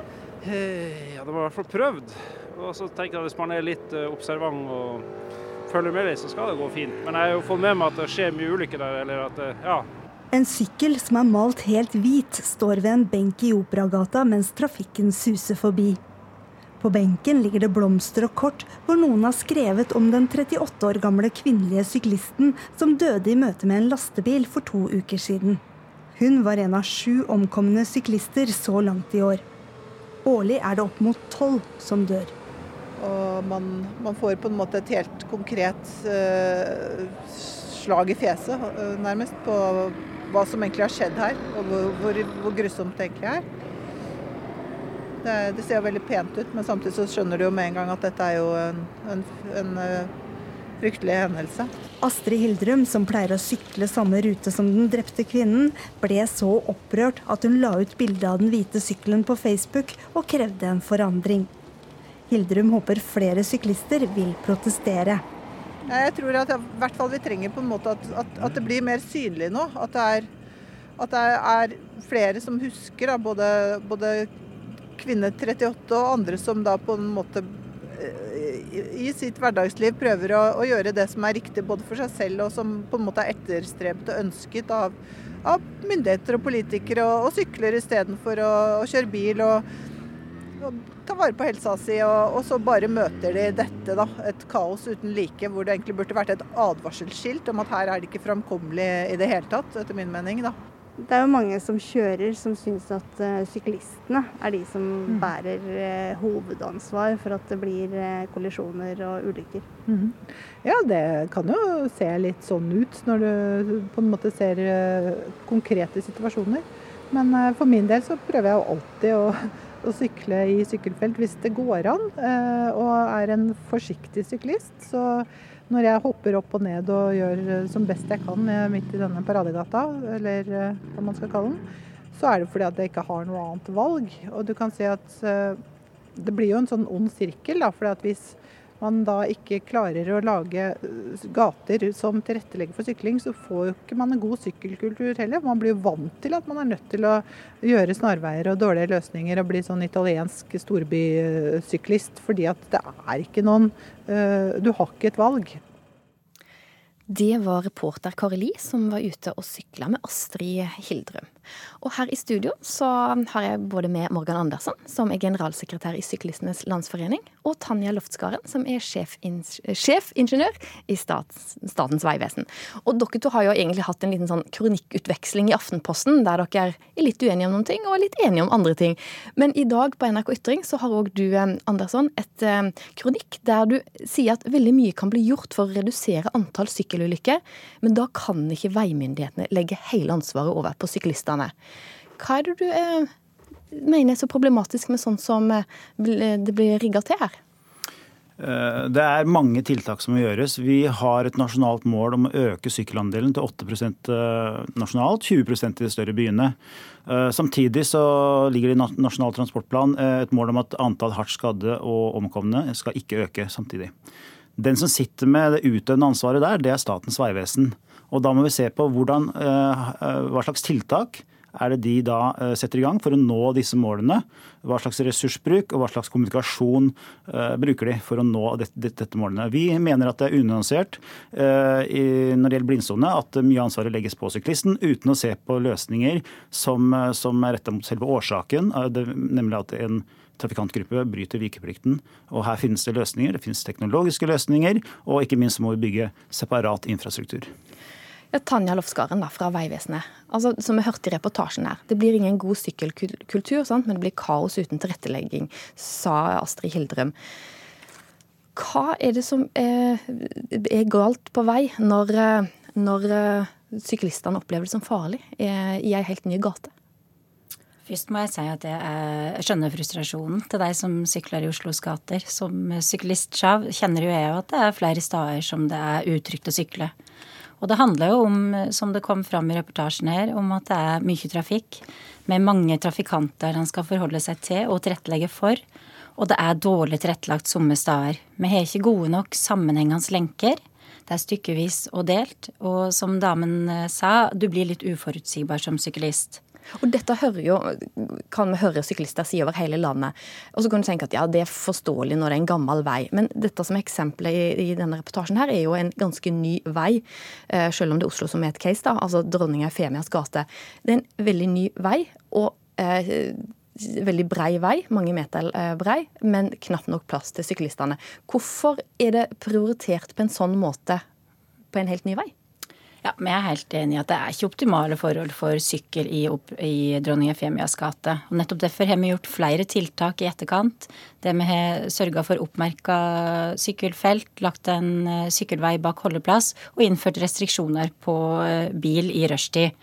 Ja, det var i hvert fall prøvd. Og så tenker jeg at Hvis man er litt eh, observant og følger med litt, så skal det gå fint. Men jeg har jo fått med meg at det skjer mye ulykker der. eller at, ja. En sykkel som er malt helt hvit, står ved en benk i Operagata mens trafikken suser forbi. På benken ligger det blomster og kort hvor noen har skrevet om den 38 år gamle kvinnelige syklisten som døde i møte med en lastebil for to uker siden. Hun var en av sju omkomne syklister så langt i år. Årlig er det opp mot tolv som dør. Og man, man, får på en måte et helt konkret uh, slag i fjeset, uh, nærmest, på hva som egentlig har skjedd her, og hvor, hvor, hvor grusomt det egentlig er. Det, det, ser veldig pent ut, men samtidig så skjønner du jo med en gang at dette er jo en, en, en uh, fryktelig hendelse. Astrid Hildrum, som pleier å sykle samme rute som den drepte kvinnen, ble så opprørt at hun la ut bilde av den hvite sykkelen på Facebook og krevde en forandring. Hildrum håper flere syklister vil protestere. Jeg tror at i hvert fall vi trenger på en måte at, at, at det blir mer synlig nå. At det er, at det er flere som husker, da, både, både kvinne 38 og andre som da på en måte eh, i sitt hverdagsliv prøver å, å, gjøre det som er riktig både for seg selv og som på en måte er etterstrebet og ønsket av, av myndigheter og politikere, og, og sykler istedenfor å, å kjøre bil. og og ta vare på helsa si, og, og, så bare møter de dette, da. Et kaos uten like, hvor det egentlig burde vært et advarselskilt om at her er det ikke framkommelig i det hele tatt, etter min mening, da. Det er jo mange som kjører som syns at uh, syklistene er de som mm. bærer uh, hovedansvar for at det blir uh, kollisjoner og ulykker. Mm. Ja, det kan jo se litt sånn ut når du på en måte ser konkrete situasjoner. Men for min del så prøver jeg alltid å å sykle i sykkelfelt hvis det går an, og er en forsiktig syklist. Så når jeg hopper opp og ned og gjør som best jeg kan midt i denne paradegata, eller eh, hva man skal kalle den, så er det fordi at jeg ikke har noe annet valg. Og du kan si at eh, det blir jo en sånn ond sirkel, da, For hvis man da ikke klarer å lage eh, gater som tilrettelegger for sykling, så får jo ikke man en god sykkelkultur heller. Man blir jo vant til at man er nødt til å gjøre snarveier og dårlige løsninger og bli sånn italiensk storbysyklist, fordi at det er ikke noen eh, Du har ikke et valg. Det var reporter Kari Li som var ute og sykla med Astrid Hildrum. Og her i studio så har jeg både med Morgan Andersen, som er generalsekretær i Syklistenes Landsforening, og Tanja Loftskaren, som er sjefingeniør i Stats, Statens vegvesen. Og dere to har jo egentlig hatt en liten sånn kronikkutveksling i Aftenposten, der dere er litt uenige om noen ting og litt enige om andre ting. Men i dag på NRK Ytring så har òg du, eh, Andersson, et eh, kronikk der du sier at veldig mye kan bli gjort for å redusere antall sykkelulykker, men da kan ikke veimyndighetene legge hele ansvaret over på syklistene. Hva er det du eh, mener er så problematisk med sånn som eh, det blir rigga til her? Eh, det er mange tiltak som må gjøres. Vi har et nasjonalt mål om å øke sykkelandelen til 8 eh, nasjonalt, 20% i de større byene. Samtidig så ligger det i Nasjonal transportplan et mål om at antall hardt skadde og omkomne skal ikke øke samtidig. Den som sitter med det utøvende ansvaret der, det er Statens vegvesen. Og da må vi se på hvordan, eh, hva slags tiltak er det de da eh, setter i gang for å nå disse målene? Hva slags ressursbruk og hva slags kommunikasjon bruker de for å nå dette, dette, målene? Vi mener at det er unyansert når det gjelder blindsone, at mye av ansvaret legges på syklisten, uten å se på løsninger som, som er retta mot selve årsaken, nemlig at en trafikantgruppe bryter vikeplikten. Og her finnes det løsninger. Det finnes teknologiske løsninger, og ikke minst må vi bygge separat infrastruktur. Ja, Tanja Lofskaren fra Vegvesenet. Altså, som vi hørte i reportasjen her, Det blir ingen god sykkelkultur, sant? men det blir kaos uten tilrettelegging, sa Astrid Hildrum. Hva er det som er, er galt på vei når, når syklistene opplever det som farlig i ei helt ny gate? Først må jeg si at jeg, skjønner frustrasjonen til deg som sykler i Oslos gater. Som syklist sjøl kjenner jo jeg at det er flere steder som det er utrygt å sykle. Og det handler jo om, som det kom fram i reportasjen her, om at det er mye trafikk med mange trafikanter han skal forholde seg til og tilrettelegge for. Og det er dårlig tilrettelagt somme steder. Vi har ikke gode nok sammenhengende lenker. Det er stykkevis og delt. Og som damen sa, du blir litt uforutsigbar som syklist. Og dette jo, kan vi høre syklister si over hele landet. Og så kan du tenke at ja, det er forståelig når det er en gammel vei. Men dette som eksempelet i, i denne reportasjen her er jo en ganske ny vei. Eh, selv om det er Oslo som er et case, da. Altså Dronning Eufemias gate. Det er en veldig ny vei. og eh, veldig brei vei, mange meter brei, men knapt nok plass til syklistene. Hvorfor er det prioritert på en sånn måte på en helt ny vei? Ja, men Jeg er helt enig i at det er ikke optimale forhold for sykkel i, i dronning Efemias gate. Og Nettopp derfor har vi gjort flere tiltak i etterkant. Det Vi har sørga for oppmerka sykkelfelt, lagt en eh, sykkelvei bak holdeplass og innført restriksjoner på eh, bil i rushtid.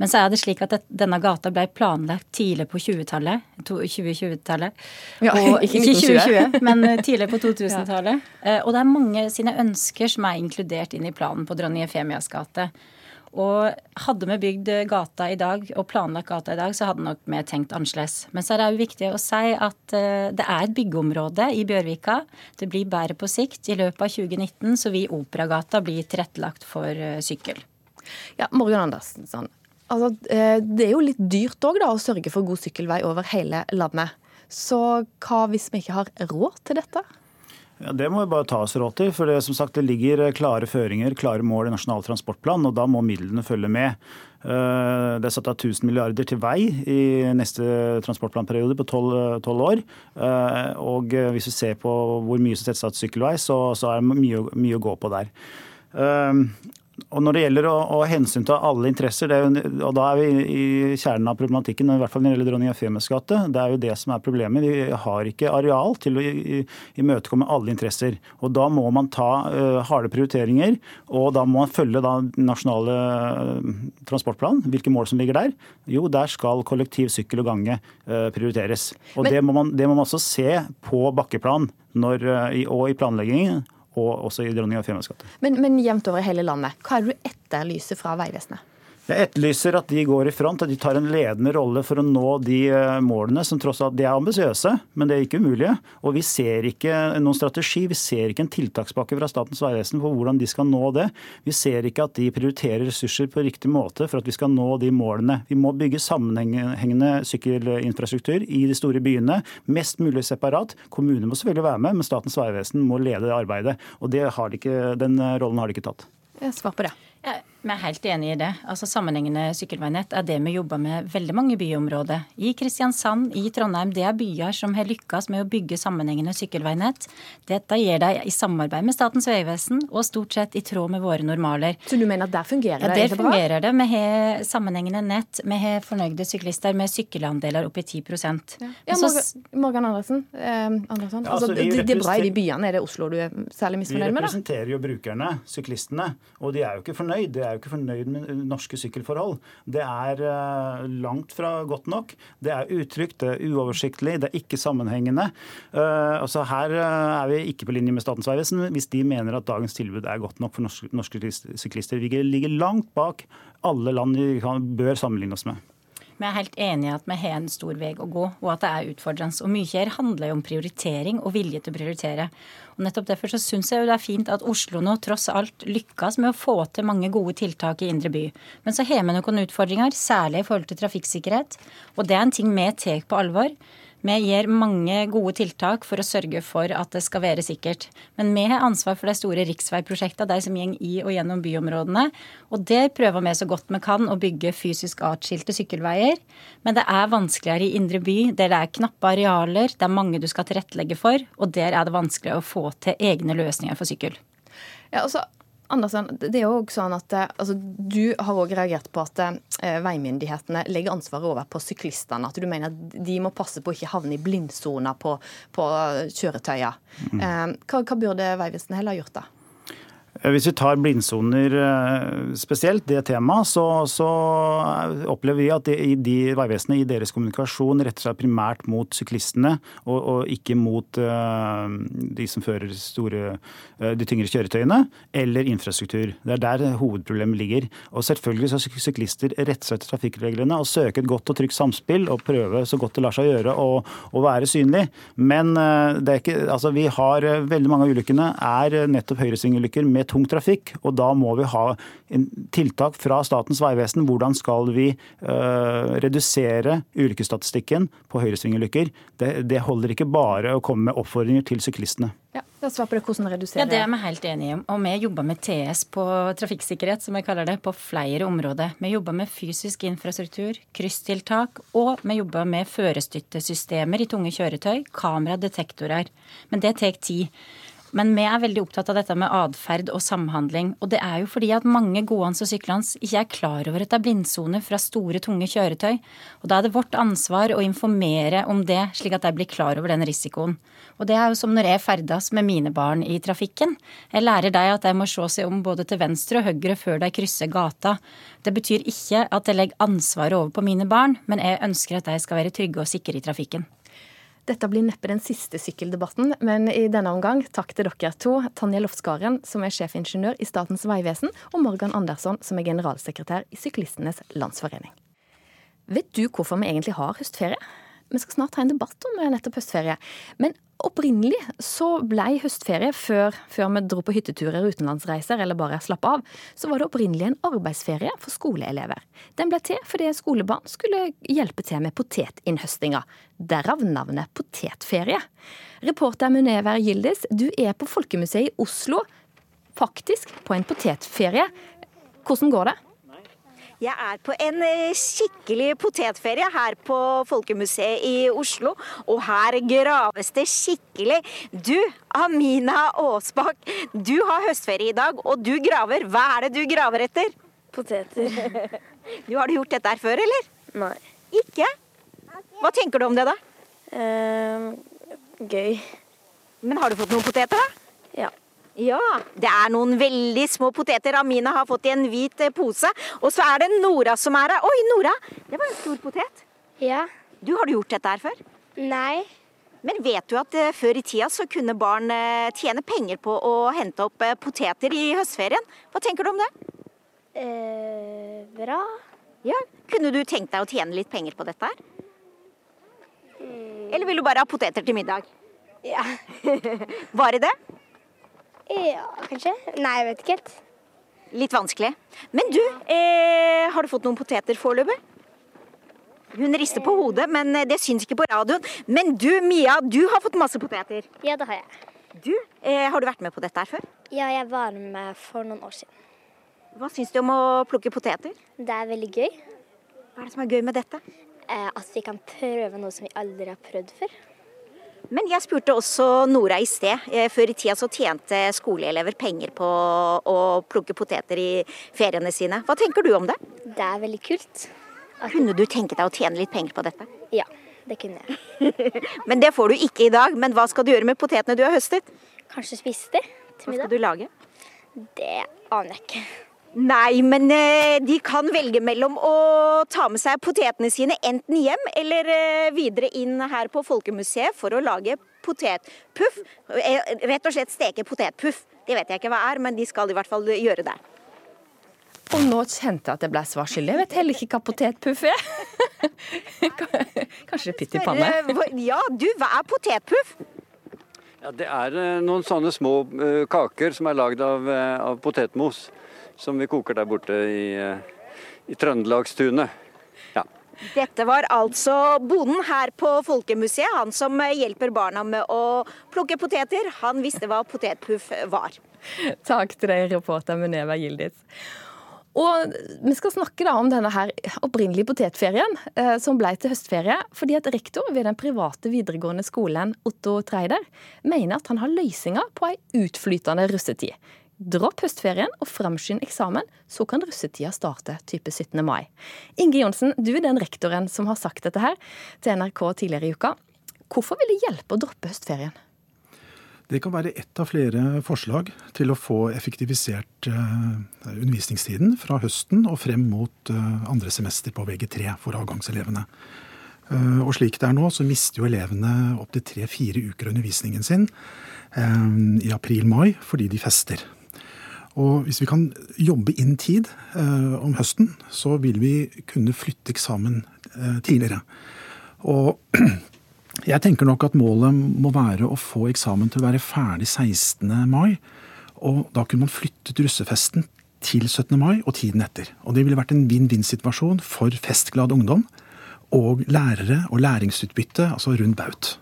Men så er det slik at denne gata ble planlagt tidlig på 20-tallet. 2020-tallet. Ja, ikke 2020, men eh, tidlig på 2000-tallet. Ja. Eh, og det er mange sine ønsker som er inkludert inn i planen på dronning Efemias gate. Og hadde vi bygd gata i dag og planlagt gata i dag, så hadde nok vi tenkt annerledes. Men så er det jo viktig å si at eh, det er et byggeområde i Bjørvika. Det blir bedre på sikt. I løpet av 2019 så vil Operagata bli tilrettelagt for sykkel. Ja, Morgan Andersen, sånn. Altså, eh, det er jo litt dyrt òg, å sørge for god sykkelvei over hele landet. Så hva hvis vi ikke har råd til dette? Ja, Det må vi bare ta oss råd til. for det, som sagt, det ligger klare føringer, klare mål i Nasjonal transportplan, og da må midlene følge med. Eh, det er satt av 1000 milliarder til vei i neste transportplanperiode på tolv år. Eh, og hvis vi ser på hvor mye som settes av til sykkelvei, så, så er det mye, mye, å gå på der. Og Når det gjelder å, å hensynta alle interesser, jo, og da er vi i kjernen av problematikken, i hvert fall når det gjelder Dronning Eufemias gate, det er jo det som er problemet. Vi har ikke areal til å imøtekomme alle interesser. Og Da må man ta uh, harde prioriteringer, og da må man følge da nasjonale uh, transportplan. Hvilke mål som ligger der? Jo, der skal kollektiv, sykkel og gange uh, prioriteres. Og Men, det, må man, det må man også se på bakkeplan når, og i planleggingen og også i Dronning Efemias gate. Men, men jevnt over i hele landet, hva er det du etterlyser fra Vegvesenet? Jeg etterlyser at de går i front, at de tar en ledende rolle for å nå de eh, målene som tross alt de er ambisiøse, men det er ikke umulige. Og vi ser ikke noen strategi, vi ser ikke en tiltakspakke fra Statens vegvesen for hvordan de skal nå det. Vi ser ikke at de prioriterer ressurser på riktig måte for at vi skal nå de målene. Vi må bygge sammenhengende sykkelinfrastruktur i de store byene, mest mulig separat. Kommunene må selvfølgelig være med, men Statens vegvesen må lede det arbeidet. Og det har de ikke, den rollen har de ikke tatt. Jeg Svar på det. Ja, vi er helt enig i det. Altså Sammenhengende sykkelveinett er det vi jobber med veldig mange byområder. I Kristiansand, i Trondheim, det er byer som har lykkes med å bygge sammenhengende sykkelveinett. Dette gjør de i samarbeid med Statens vegvesen og stort sett i tråd med våre normaler. Så du mener at der fungerer det? Ja, der fungerer det. Vi har sammenhengende nett, vi har fornøyde syklister med sykkelandeler opp i 10 Ja, ja Morgan, Andersen, eh, Andersen. Ja, altså, altså, det, det er bra i de byene. Er det Oslo du er særlig misfornøyd med? Vi representerer jo brukerne, syklistene, og de er jo ikke fornøyd. Det er jo ikke fornøyd med norske sykkelforhold. Det er eh, langt fra godt nok. Det er utrygt, det er uoversiktlig, det er ikke sammenhengende. Eh, altså her eh, er vi ikke på linje med Statens vegvesen hvis de mener at dagens tilbud er godt nok for norske syklister. Vi ligger langt bak alle land vi bør sammenligne oss med. Vi er helt enige i at vi har en stor vei å gå, og at det er utfordrende. Og mye her handler jo om prioritering og vilje til å prioritere. Og nettopp derfor så syns jeg jo det er fint at Oslo nå tross alt lykkes med å få til mange gode tiltak i indre by. Men så har vi noen utfordringer, særlig i forhold til trafikksikkerhet. Og det er en ting vi tar på alvor. Vi gir mange gode tiltak for å sørge for at det skal være sikkert. Men vi har ansvar for de store riksveiprosjektene, de som går i og gjennom byområdene. Og der prøver vi så godt vi kan å bygge fysisk atskilte sykkelveier. Men det er vanskeligere i indre by, der det er knappe arealer, det er mange du skal tilrettelegge for, og der er det vanskeligere å få til egne løsninger for sykkel. Ja, altså Andersen, det er jo også sånn at eh, altså, Du har òg reagert på at eh, veimyndighetene legger ansvaret over på syklistene. At du mener at de må passe på å ikke havne i blindsona på, på kjøretøyer. Mm. Eh, hva, hva, burde Vegvesenet heller gjort da? Eh, hvis vi tar blindsoner eh, spesielt, det temaet, så, så opplever vi at i de Vegvesenet i deres kommunikasjon retter seg primært mot syklistene, og, og ikke mot uh, de som fører store, uh, de tyngre kjøretøyene, eller infrastruktur. Det er der hovedproblemet ligger. Og selvfølgelig skal syklister rette seg etter trafikkreglene og søke et godt og trygt samspill og prøve så godt det lar seg gjøre å, være synlig. Men uh, det ikke, altså, vi har veldig mange av ulykkene er nettopp høyresvingulykker med tung trafikk, og da må vi ha tiltak fra Statens vegvesen. Hvordan skal vi uh, redusere ulykkesstatistikken på høyresvingulykker? Det, det holder ikke bare å komme med oppfordringer til syklistene. Ja, da svar på det, hvordan redusere... Ja, Det er vi helt enige om. Og vi jobber med TS på trafikksikkerhet, som jeg kaller det, på flere områder. Vi jobber med fysisk infrastruktur, krysstiltak, og vi jobber med førerstøttesystemer i tunge kjøretøy, kamera, detektorer. Men det tar tid. Men vi er veldig opptatt av dette med atferd og samhandling. Og det er jo fordi at mange gående og syklende ikke er klar over at det er blindsoner fra store, tunge kjøretøy. Og da er det vårt ansvar å informere om det, slik at de blir klar over den risikoen. Og det er jo som når jeg ferdes med mine barn i trafikken. Jeg lærer dem at de må se seg om både til venstre og høyre før de krysser gata. Det betyr ikke at jeg legger ansvaret over på mine barn, men jeg ønsker at de skal være trygge og sikre i trafikken. Dette blir neppe den siste sykkeldebatten, men i denne omgang takk til dere to. Tanja Lofskaren, som er sjefingeniør i Statens vegvesen, og Morgan Andersson, som er generalsekretær i Syklistenes Landsforening. Vet du hvorfor vi egentlig har høstferie? Vi skal snart ha en debatt om nettopp høstferie. Men Opprinnelig så ble høstferie, før, før, vi dro på hytteturer, utenlandsreiser eller bare slapp av, så var det opprinnelig en arbeidsferie for skoleelever. Den ble til fordi skolebarn skulle hjelpe til med potetinnhøstinga. Derav navnet potetferie. Reporter Munever Gildis, du er på Folkemuseet i Oslo, faktisk på en potetferie. Hvordan går det? Jeg er på en eh, skikkelig potetferie her på Folkemuseet i Oslo. Og her graves det skikkelig. Du, Amina Aasbakk, du har høstferie i dag, og du graver. Hva er det du graver etter? Poteter. Du, har du gjort dette her før, eller? Nei. Ikke? Hva tenker du om det, da? Uh, gøy. Men har du fått noen poteter, da? Ja. Ja, det er noen veldig små poteter Amina har fått i en hvit eh, pose. Og så er det Nora som er her. Oi, Nora! Det var en stor potet. Ja. Du, Har du gjort dette her før? Nei. Men vet du at uh, før i tida så kunne barn uh, tjene penger på å hente opp poteter i høstferien? Hva tenker du om det? Eh, bra. Ja, Kunne du tenkt deg å tjene litt penger på dette her? Mm. Eller vil du bare ha poteter til middag? Ja. Var det det? Ja, kanskje. Nei, jeg vet ikke helt. Litt vanskelig. Men du, eh, har du fått noen poteter foreløpig? Hun rister på hodet, men eh, det syns ikke på radioen. Men du, Mia, du har fått masse poteter. Ja, det har jeg. Du, eh, har du vært med på dette her før? Ja, jeg var med for noen år siden. Hva syns du om å plukke poteter? Det er veldig gøy. Hva er det som er gøy med dette? Eh, at vi kan prøve noe som vi aldri har prøvd før. Men jeg spurte også Nora i sted. Eh, før i tida så tjente skoleelever penger på å plukke poteter i feriene sine. Hva tenker du om det? Det er veldig kult. Kunne du tenke deg å tjene litt penger på dette? Ja, det kunne jeg. men det får du ikke i dag. Men hva skal du gjøre med potetene du har høstet? Kanskje spise det til middag. Hva skal du lage? Det aner jeg ikke. Nei, men eh, de kan velge mellom å ta med seg potetene sine enten hjem eller eh, videre inn her på Folkemuseet for å lage potetpuff. Eh, rett og slett steke potetpuff. Det vet jeg ikke hva er, men de skal i hvert fall gjøre det. Og nå kjente jeg at jeg ble svarskyldig. Jeg vet heller ikke hva potetpuff er. Kanskje pytt i panne? Ja, du, hva er potetpuff? Ja, det er noen sånne små kaker som er lagd av, av potetmos som vi koker der borte i, i Trøndelagstunet. Ja. Dette var altså bonden her på Folkemuseet, han som hjelper barna med å plukke poteter. Han visste hva potetpuff var. Takk til deg, reporter Muneva Gildis. Og Vi skal snakke da om denne her opprinnelige potetferien eh, som ble til høstferie. fordi at Rektor ved den private videregående skolen Otto Treider mener at han har løsninger på ei utflytende russetid. Dropp høstferien og framskynd eksamen, så kan russetida starte type 17. mai. Inge Johnsen, du er den rektoren som har sagt dette her til NRK tidligere i uka. Hvorfor vil det hjelpe å droppe høstferien? Det kan være ett av flere forslag til å få effektivisert uh, undervisningstiden fra høsten og frem mot uh, andre semester på VG3 for avgangselevene. Uh, og slik det er nå, så mister jo elevene opptil tre-fire uker av undervisningen sin i april-mai fordi de fester. Og hvis vi kan jobbe inn tid eh, om høsten, så vil vi kunne flytte eksamen eh, tidligere. Og jeg tenker nok at målet må være å få eksamen til å være ferdig 16. mai. Og da kunne man flyttet russefesten til 17. mai og tiden etter. Og det ville vært en vinn-vinn-situasjon for festglad ungdom og lærere og læringsutbytte, altså rundt baut.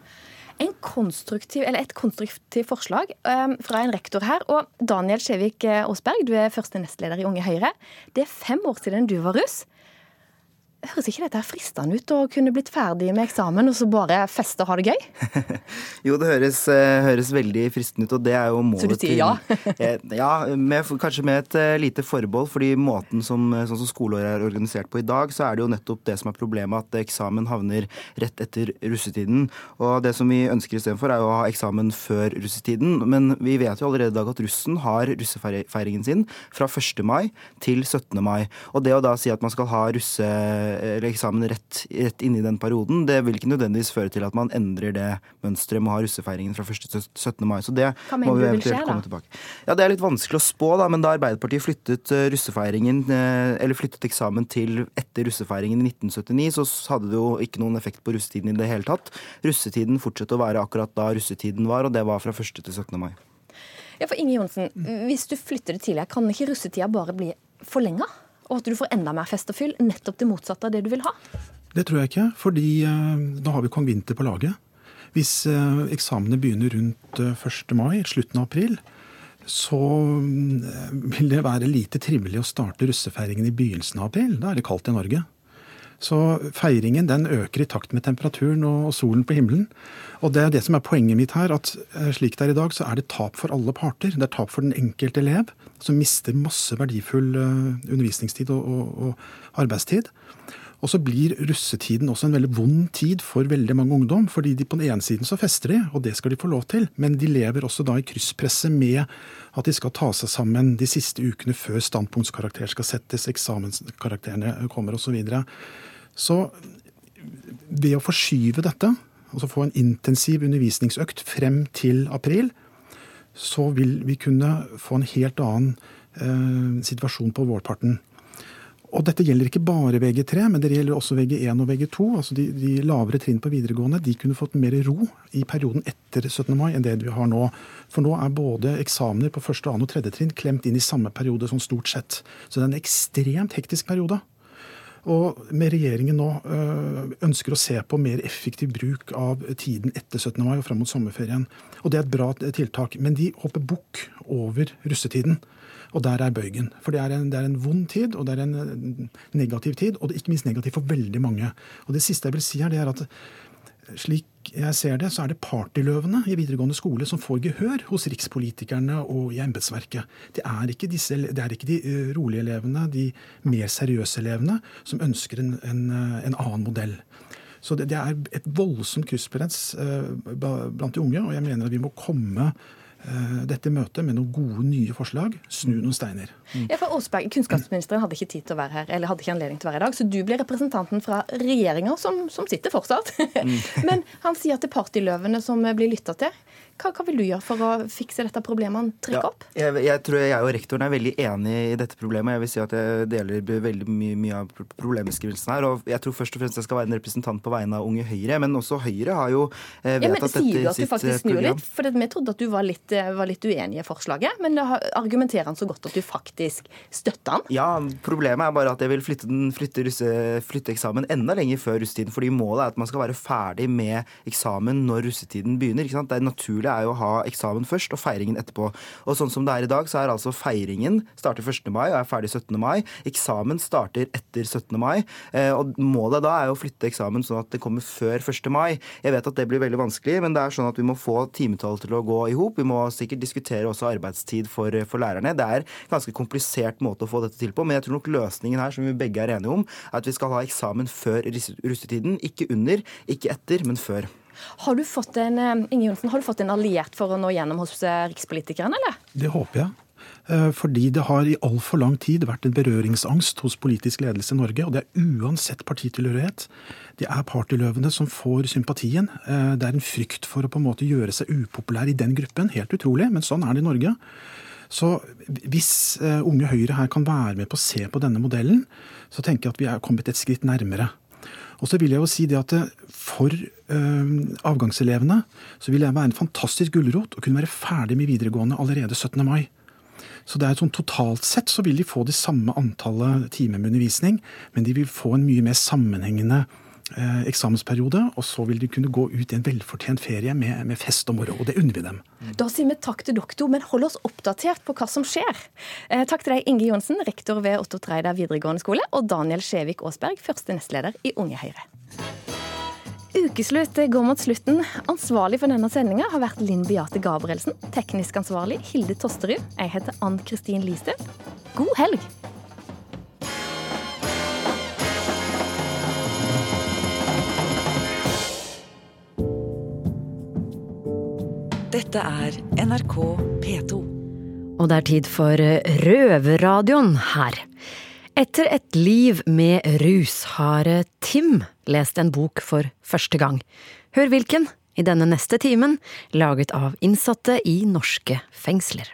Konstruktiv, et konstruktivt forslag um, fra en rektor her. Og Daniel Skjevik Aasberg, du er første nestleder i Unge Høyre. Det er fem år siden du var russ. Høres ikke dette fristende ut å kunne blitt ferdig med eksamen og så bare feste og ha det gøy? jo, det høres, uh, høres, veldig fristende ut, og det er jo målet til Så du sier ja? eh, ja, med, kanskje med et uh, lite forbehold. fordi måten som, sånn som skoleåret er organisert på i dag, så er det jo nettopp det som er problemet, at eksamen havner rett etter russetiden. Og det som vi ønsker istedenfor, er jo å ha eksamen før russetiden. Men vi vet jo allerede i dag at russen har russefeiringen sin fra 1. mai til 17. mai. Og det å da si at man skal ha russe eller eksamen rett, rett inn i den perioden, det vil ikke nødvendigvis føre til at man endrer det mønsteret med å ha russefeiringen fra 1. til 17. mai. Så det må vi eventuelt komme tilbake. Ja, Det er litt vanskelig å spå, da, men da Arbeiderpartiet flyttet eh, russefeiringen, eh, eller flyttet eksamen til etter russefeiringen i 1979, så hadde det jo ikke noen effekt på russetiden i det hele tatt. Russetiden fortsatte å være akkurat da russetiden var, og det var fra 1. til 17. mai. Ja, for Inge Johnsen, hvis du flytter det tidligere, kan ikke russetida bare bli forlenga? Og at du får enda mer fest og fyll, nettopp det motsatte av det du vil ha? Det tror jeg ikke, fordi uh, da har vi kong Vinter på laget. Hvis uh, eksamene begynner rundt uh, eh, 1. mai, slutten av april, så vil det være lite trivelig å starte russefeiringen i begynnelsen av april. Da er det kaldt i Norge. Så feiringen den øker i takt med temperaturen og solen på himmelen. Og det er det som er poenget mitt her, at slik det er i dag, så er det tap for alle parter. Det er tap for den enkelte elev, som mister masse verdifull eh, undervisningstid og, og, og arbeidstid. Og så blir russetiden også en veldig vond tid for veldig mange ungdom. fordi de på den ene siden så fester de, og det skal de få lov til. Men de lever også da i krysspresset med at de skal ta seg sammen de siste ukene før standpunktskarakter skal settes, eksamenskarakterene kommer osv. Så, videre. Så ved å forskyve dette, altså få en intensiv undervisningsøkt frem til april, så vil vi kunne få en helt annen eh, situasjon på vårparten. Og dette gjelder ikke bare VG3, men det gjelder også VG1 og VG2. altså De, de lavere trinn på videregående de kunne fått mer ro i perioden etter 17. mai enn det vi har nå. For nå er både eksamener på første, annen og tredje trinn klemt inn i samme periode, sånn stort sett. Så det er en ekstremt hektisk periode. Og med regjeringen nå øh, ønsker å se på mer effektiv bruk av tiden etter 17. mai og fram mot sommerferien. Og det er et bra tiltak. Men de hopper bukk over russetiden. Og der er bøygen. For det er, en, det er, en, vond tid, og det er en negativ tid. Og det er ikke minst negativt for veldig mange. Og det siste jeg vil si her, det er at slik jeg ser det, så er det partyløvene i videregående skole som får gehør hos rikspolitikerne og i embetsverket. Det, det, er ikke de rolige elevene, de mer seriøse elevene, som ønsker en, en, en annen modell. Så det, det, er et voldsomt krysspress blant de unge, og jeg mener at vi må komme dette møtet med noen gode, nye forslag. Snu noen steiner. Mm. Ja, for Åsberg, Kunnskapsministeren hadde ikke tid til å være her, eller hadde ikke anledning til å være i dag, så du blir representanten fra regjeringa, som, som, sitter fortsatt. Mm. Men han sier at det er partyløvene som blir lytta til. Hva, hva, vil du gjøre for å fikse dette problemet han trekker ja, opp? Jeg, jeg, tror jeg og rektoren er veldig enig i dette problemet. Jeg vil si at jeg deler veldig mye, mye av problembeskrivelsen her. Og jeg tror først og fremst jeg skal være en representant på vegne av Unge Høyre, men også Høyre har jo eh, vedtatt ja, dette i sitt program. Sier du at du faktisk snur litt? For Vi trodde at du var litt, eh, var litt uenig i forslaget, men argumenterer han så godt at du faktisk støtter han? Ja, problemet er bare at jeg vil flytte, den, flytte, russe, flytte eksamen enda lenger før russetiden. fordi målet er at man skal være ferdig med eksamen når russetiden begynner. Det er naturlig naturlige er jo å ha eksamen først og feiringen etterpå. Og sånn som det er i dag, så er altså feiringen starter 1. mai og er ferdig 17. mai. Eksamen starter etter 17. mai. Eh, og målet da er å flytte eksamen sånn at det kommer før 1. mai. Jeg vet at det blir veldig vanskelig, men det er sånn at vi må få timetallet til å gå i hop. Vi må sikkert diskutere også arbeidstid for, for lærerne. Det er en ganske komplisert måte å få dette til på, men jeg tror nok løsningen her, som vi begge er enige om, er at vi skal ha eksamen før russetiden. Ikke under, ikke etter, men før. Har du fått en, eh, Inge Jonsen, har du fått en alliert for å nå gjennom hos eh, rikspolitikerne, eller? Det håper jeg. Eh, fordi det har i altfor lang tid vært en berøringsangst hos politisk ledelse i Norge. Og det er uansett partitilhørighet. Det er partyløvene som får sympatien. Det er en frykt for å på en måte gjøre seg upopulær i den gruppen. Helt utrolig, men sånn er det i Norge. Så hvis Unge Høyre her kan være med på å se på denne modellen, så tenker jeg at vi er kommet et skritt nærmere. Og så vil jeg jo si det at for øh, avgangselevene så vil det være en fantastisk gulrot å kunne være ferdig med videregående allerede 17. mai. Så det er sånn Totalt sett så vil de få det samme antallet timer med undervisning, men de vil få en mye mer sammenhengende eh, eksamensperiode, og så vil de kunne gå ut i en velfortjent ferie med, med fest og moro. Og det unner vi dem. Da sier vi takk til doktor, men hold oss oppdatert på hva som skjer. Eh, takk til deg, Inge Johnsen, rektor ved Otto Treida videregående skole, og Daniel Skjevik Aasberg, første nestleder i Unge Høyre. Ukeslutt går mot slutten. Ansvarlig for denne sendinga har vært Linn Beate Gabrielsen. Teknisk ansvarlig Hilde Tosterud. Jeg heter Ann Kristin Listøl. God helg! Dette er NRK P2. Og det er tid for Røverradioen her. Etter et liv med rus har Tim lest en bok for første gang. Hør hvilken i denne neste timen, laget av innsatte i norske fengsler.